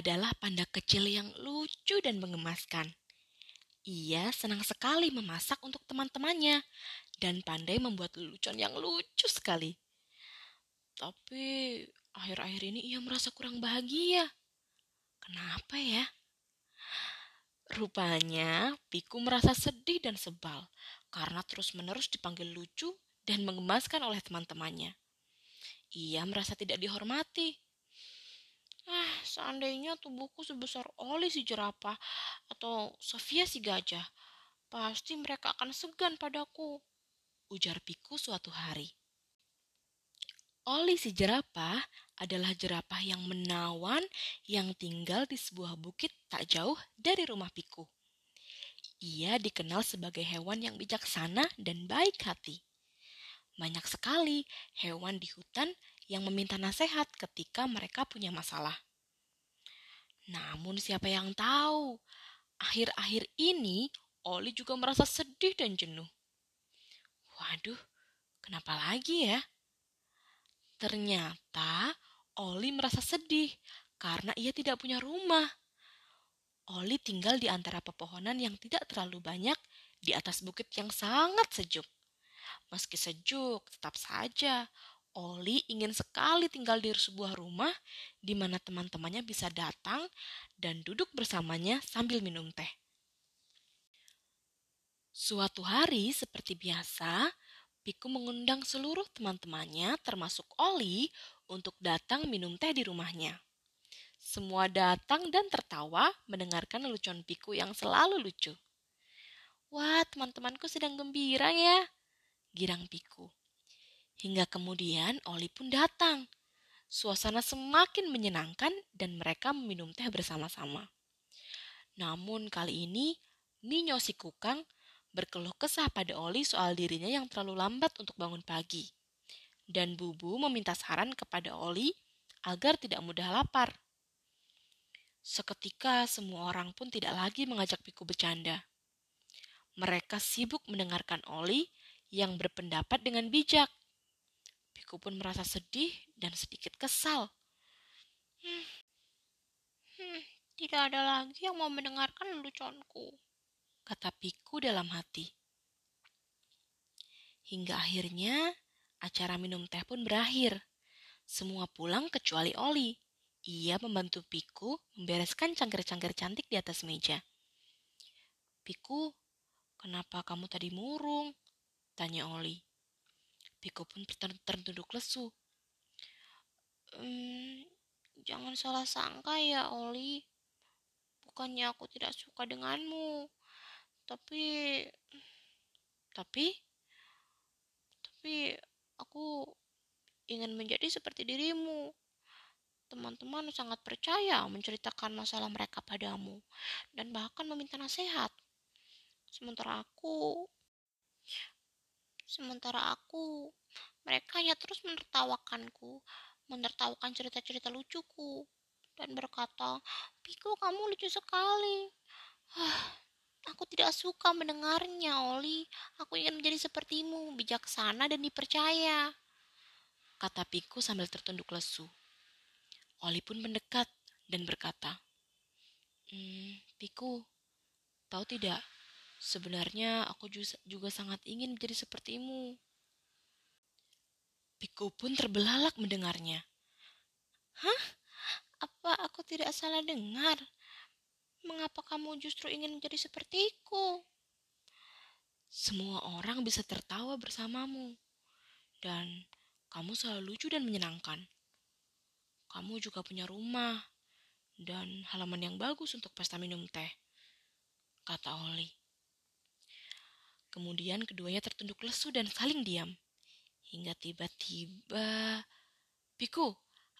adalah panda kecil yang lucu dan mengemaskan. Ia senang sekali memasak untuk teman-temannya dan pandai membuat lelucon yang lucu sekali. Tapi akhir-akhir ini ia merasa kurang bahagia. Kenapa ya? Rupanya Piku merasa sedih dan sebal karena terus-menerus dipanggil lucu dan mengemaskan oleh teman-temannya. Ia merasa tidak dihormati. Ah, seandainya tubuhku sebesar Oli si jerapah atau Sofia si gajah, pasti mereka akan segan padaku, ujar Piku suatu hari. Oli si jerapah adalah jerapah yang menawan yang tinggal di sebuah bukit tak jauh dari rumah Piku. Ia dikenal sebagai hewan yang bijaksana dan baik hati. Banyak sekali hewan di hutan yang meminta nasihat ketika mereka punya masalah. Namun siapa yang tahu, akhir-akhir ini Oli juga merasa sedih dan jenuh. Waduh, kenapa lagi ya? Ternyata Oli merasa sedih karena ia tidak punya rumah. Oli tinggal di antara pepohonan yang tidak terlalu banyak di atas bukit yang sangat sejuk. Meski sejuk, tetap saja Oli ingin sekali tinggal di sebuah rumah di mana teman-temannya bisa datang dan duduk bersamanya sambil minum teh. Suatu hari, seperti biasa, Piku mengundang seluruh teman-temannya, termasuk Oli, untuk datang minum teh di rumahnya. Semua datang dan tertawa mendengarkan lelucon Piku yang selalu lucu. Wah, teman-temanku sedang gembira ya, girang Piku. Hingga kemudian Oli pun datang. Suasana semakin menyenangkan dan mereka meminum teh bersama-sama. Namun kali ini Minyo si Kukang berkeluh kesah pada Oli soal dirinya yang terlalu lambat untuk bangun pagi. Dan Bubu meminta saran kepada Oli agar tidak mudah lapar. Seketika semua orang pun tidak lagi mengajak Piku bercanda. Mereka sibuk mendengarkan Oli yang berpendapat dengan bijak. Piku pun merasa sedih dan sedikit kesal. Hmm, hmm, tidak ada lagi yang mau mendengarkan leluconku, kata Piku dalam hati. Hingga akhirnya acara minum teh pun berakhir. Semua pulang kecuali Oli. Ia membantu Piku membereskan cangkir-cangkir cantik di atas meja. Piku, kenapa kamu tadi murung? Tanya Oli. Piko pun tertunduk lesu. Ehm, jangan salah sangka ya, Oli. Bukannya aku tidak suka denganmu. Tapi... Tapi... Tapi aku ingin menjadi seperti dirimu. Teman-teman sangat percaya menceritakan masalah mereka padamu dan bahkan meminta nasihat. Sementara aku Sementara aku, mereka hanya terus menertawakanku, menertawakan cerita-cerita lucuku, dan berkata, Piku kamu lucu sekali. aku tidak suka mendengarnya, Oli. Aku ingin menjadi sepertimu, bijaksana dan dipercaya. Kata Piku sambil tertunduk lesu. Oli pun mendekat dan berkata, hmm, Piku, tahu tidak, Sebenarnya aku juga sangat ingin menjadi sepertimu. Piku pun terbelalak mendengarnya. Hah? Apa aku tidak salah dengar? Mengapa kamu justru ingin menjadi sepertiku? Semua orang bisa tertawa bersamamu. Dan kamu selalu lucu dan menyenangkan. Kamu juga punya rumah dan halaman yang bagus untuk pesta minum teh, kata Oli. Kemudian keduanya tertunduk lesu dan saling diam. Hingga tiba-tiba, Piku,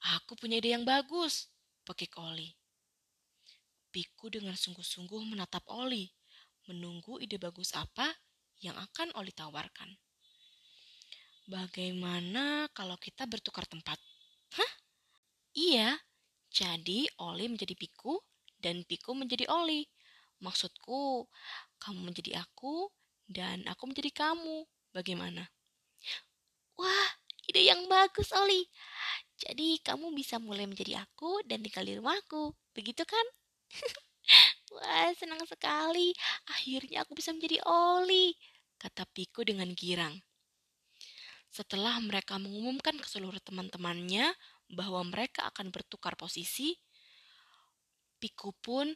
aku punya ide yang bagus, pekik Oli. Piku dengan sungguh-sungguh menatap Oli, menunggu ide bagus apa yang akan Oli tawarkan. Bagaimana kalau kita bertukar tempat? Hah? Iya, jadi Oli menjadi Piku dan Piku menjadi Oli. Maksudku, kamu menjadi aku dan aku menjadi kamu. Bagaimana? Wah, ide yang bagus, Oli. Jadi kamu bisa mulai menjadi aku dan tinggal di rumahku. Begitu kan? Wah, senang sekali. Akhirnya aku bisa menjadi Oli, kata Piku dengan girang. Setelah mereka mengumumkan ke seluruh teman-temannya bahwa mereka akan bertukar posisi, Piku pun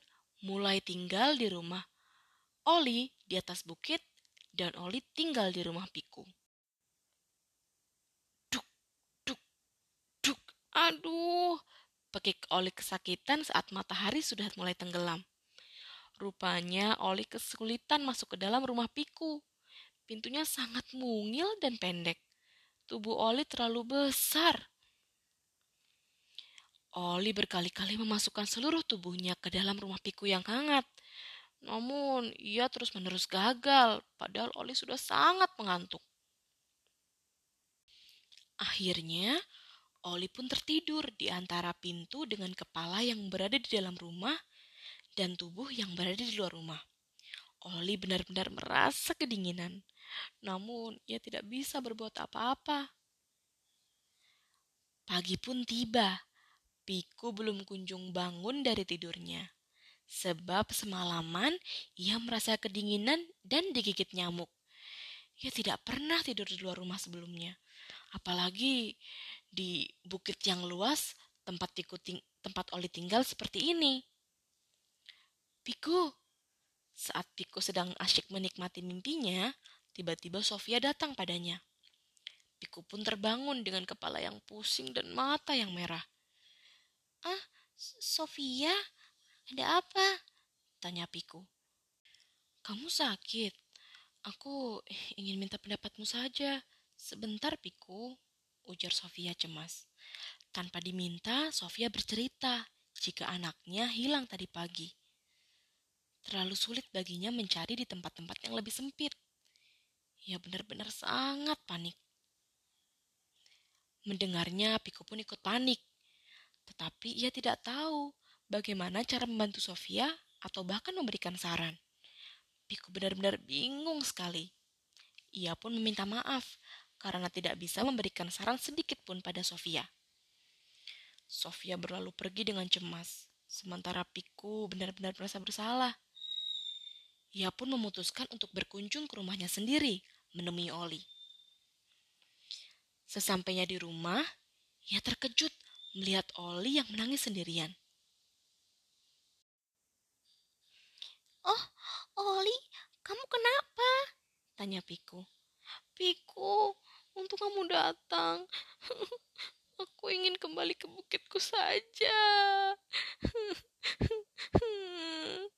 mulai tinggal di rumah Oli di atas bukit dan Oli tinggal di rumah Piku. Duk, duk, duk. Aduh, pekik Oli kesakitan saat matahari sudah mulai tenggelam. Rupanya Oli kesulitan masuk ke dalam rumah Piku. Pintunya sangat mungil dan pendek. Tubuh Oli terlalu besar. Oli berkali-kali memasukkan seluruh tubuhnya ke dalam rumah Piku yang hangat. Namun, ia terus-menerus gagal, padahal Oli sudah sangat mengantuk. Akhirnya, Oli pun tertidur di antara pintu dengan kepala yang berada di dalam rumah dan tubuh yang berada di luar rumah. Oli benar-benar merasa kedinginan, namun ia tidak bisa berbuat apa-apa. Pagi pun tiba. Piku belum kunjung bangun dari tidurnya. Sebab semalaman ia merasa kedinginan dan digigit nyamuk. Ia tidak pernah tidur di luar rumah sebelumnya. Apalagi di bukit yang luas tempat ting tempat Oli tinggal seperti ini. Piku, saat Piku sedang asyik menikmati mimpinya, tiba-tiba Sofia datang padanya. Piku pun terbangun dengan kepala yang pusing dan mata yang merah. Ah, Sofia, ada apa? Tanya Piku. Kamu sakit? Aku ingin minta pendapatmu saja. Sebentar, Piku, ujar Sofia cemas. Tanpa diminta, Sofia bercerita jika anaknya hilang tadi pagi. Terlalu sulit baginya mencari di tempat-tempat yang lebih sempit. Ia benar-benar sangat panik. Mendengarnya, Piku pun ikut panik. Tetapi ia tidak tahu bagaimana cara membantu Sofia atau bahkan memberikan saran. Piku benar-benar bingung sekali. Ia pun meminta maaf karena tidak bisa memberikan saran sedikit pun pada Sofia. Sofia berlalu pergi dengan cemas, sementara Piku benar-benar merasa bersalah. Ia pun memutuskan untuk berkunjung ke rumahnya sendiri, menemui Oli. Sesampainya di rumah, ia terkejut melihat Oli yang menangis sendirian. Oh, Oli, kamu kenapa? Tanya Piku. Piku, untuk kamu datang. Aku ingin kembali ke bukitku saja.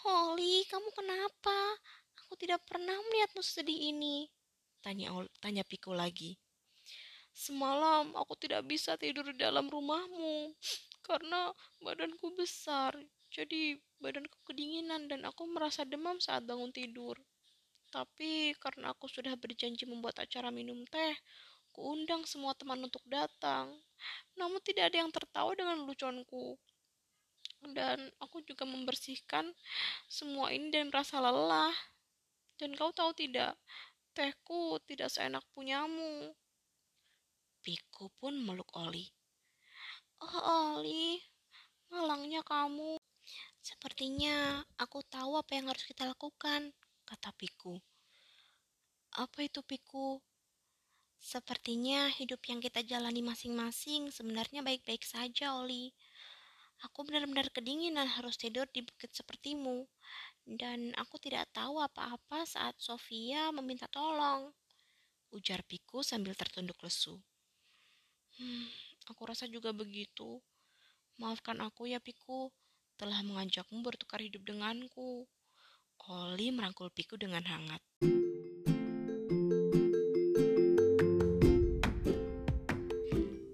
Holly, kamu kenapa? Aku tidak pernah melihatmu sedih ini. Tanya tanya Piku lagi. Semalam aku tidak bisa tidur di dalam rumahmu karena badanku besar. Jadi badanku kedinginan dan aku merasa demam saat bangun tidur. Tapi karena aku sudah berjanji membuat acara minum teh, kuundang semua teman untuk datang. Namun tidak ada yang tertawa dengan lucuanku. Dan aku juga membersihkan semua ini dan merasa lelah. Dan kau tahu tidak, tehku tidak seenak punyamu. Piku pun meluk Oli. Oh, Oli, malangnya kamu. Sepertinya aku tahu apa yang harus kita lakukan, kata Piku. Apa itu Piku? Sepertinya hidup yang kita jalani masing-masing sebenarnya baik-baik saja, Oli. Aku benar-benar kedinginan harus tidur di bukit sepertimu. Dan aku tidak tahu apa-apa saat Sofia meminta tolong. Ujar Piku sambil tertunduk lesu. Hmm, aku rasa juga begitu. Maafkan aku ya Piku, telah mengajakmu bertukar hidup denganku. Oli merangkul Piku dengan hangat.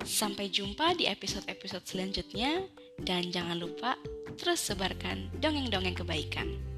Sampai jumpa di episode-episode selanjutnya dan jangan lupa terus sebarkan dongeng-dongeng kebaikan.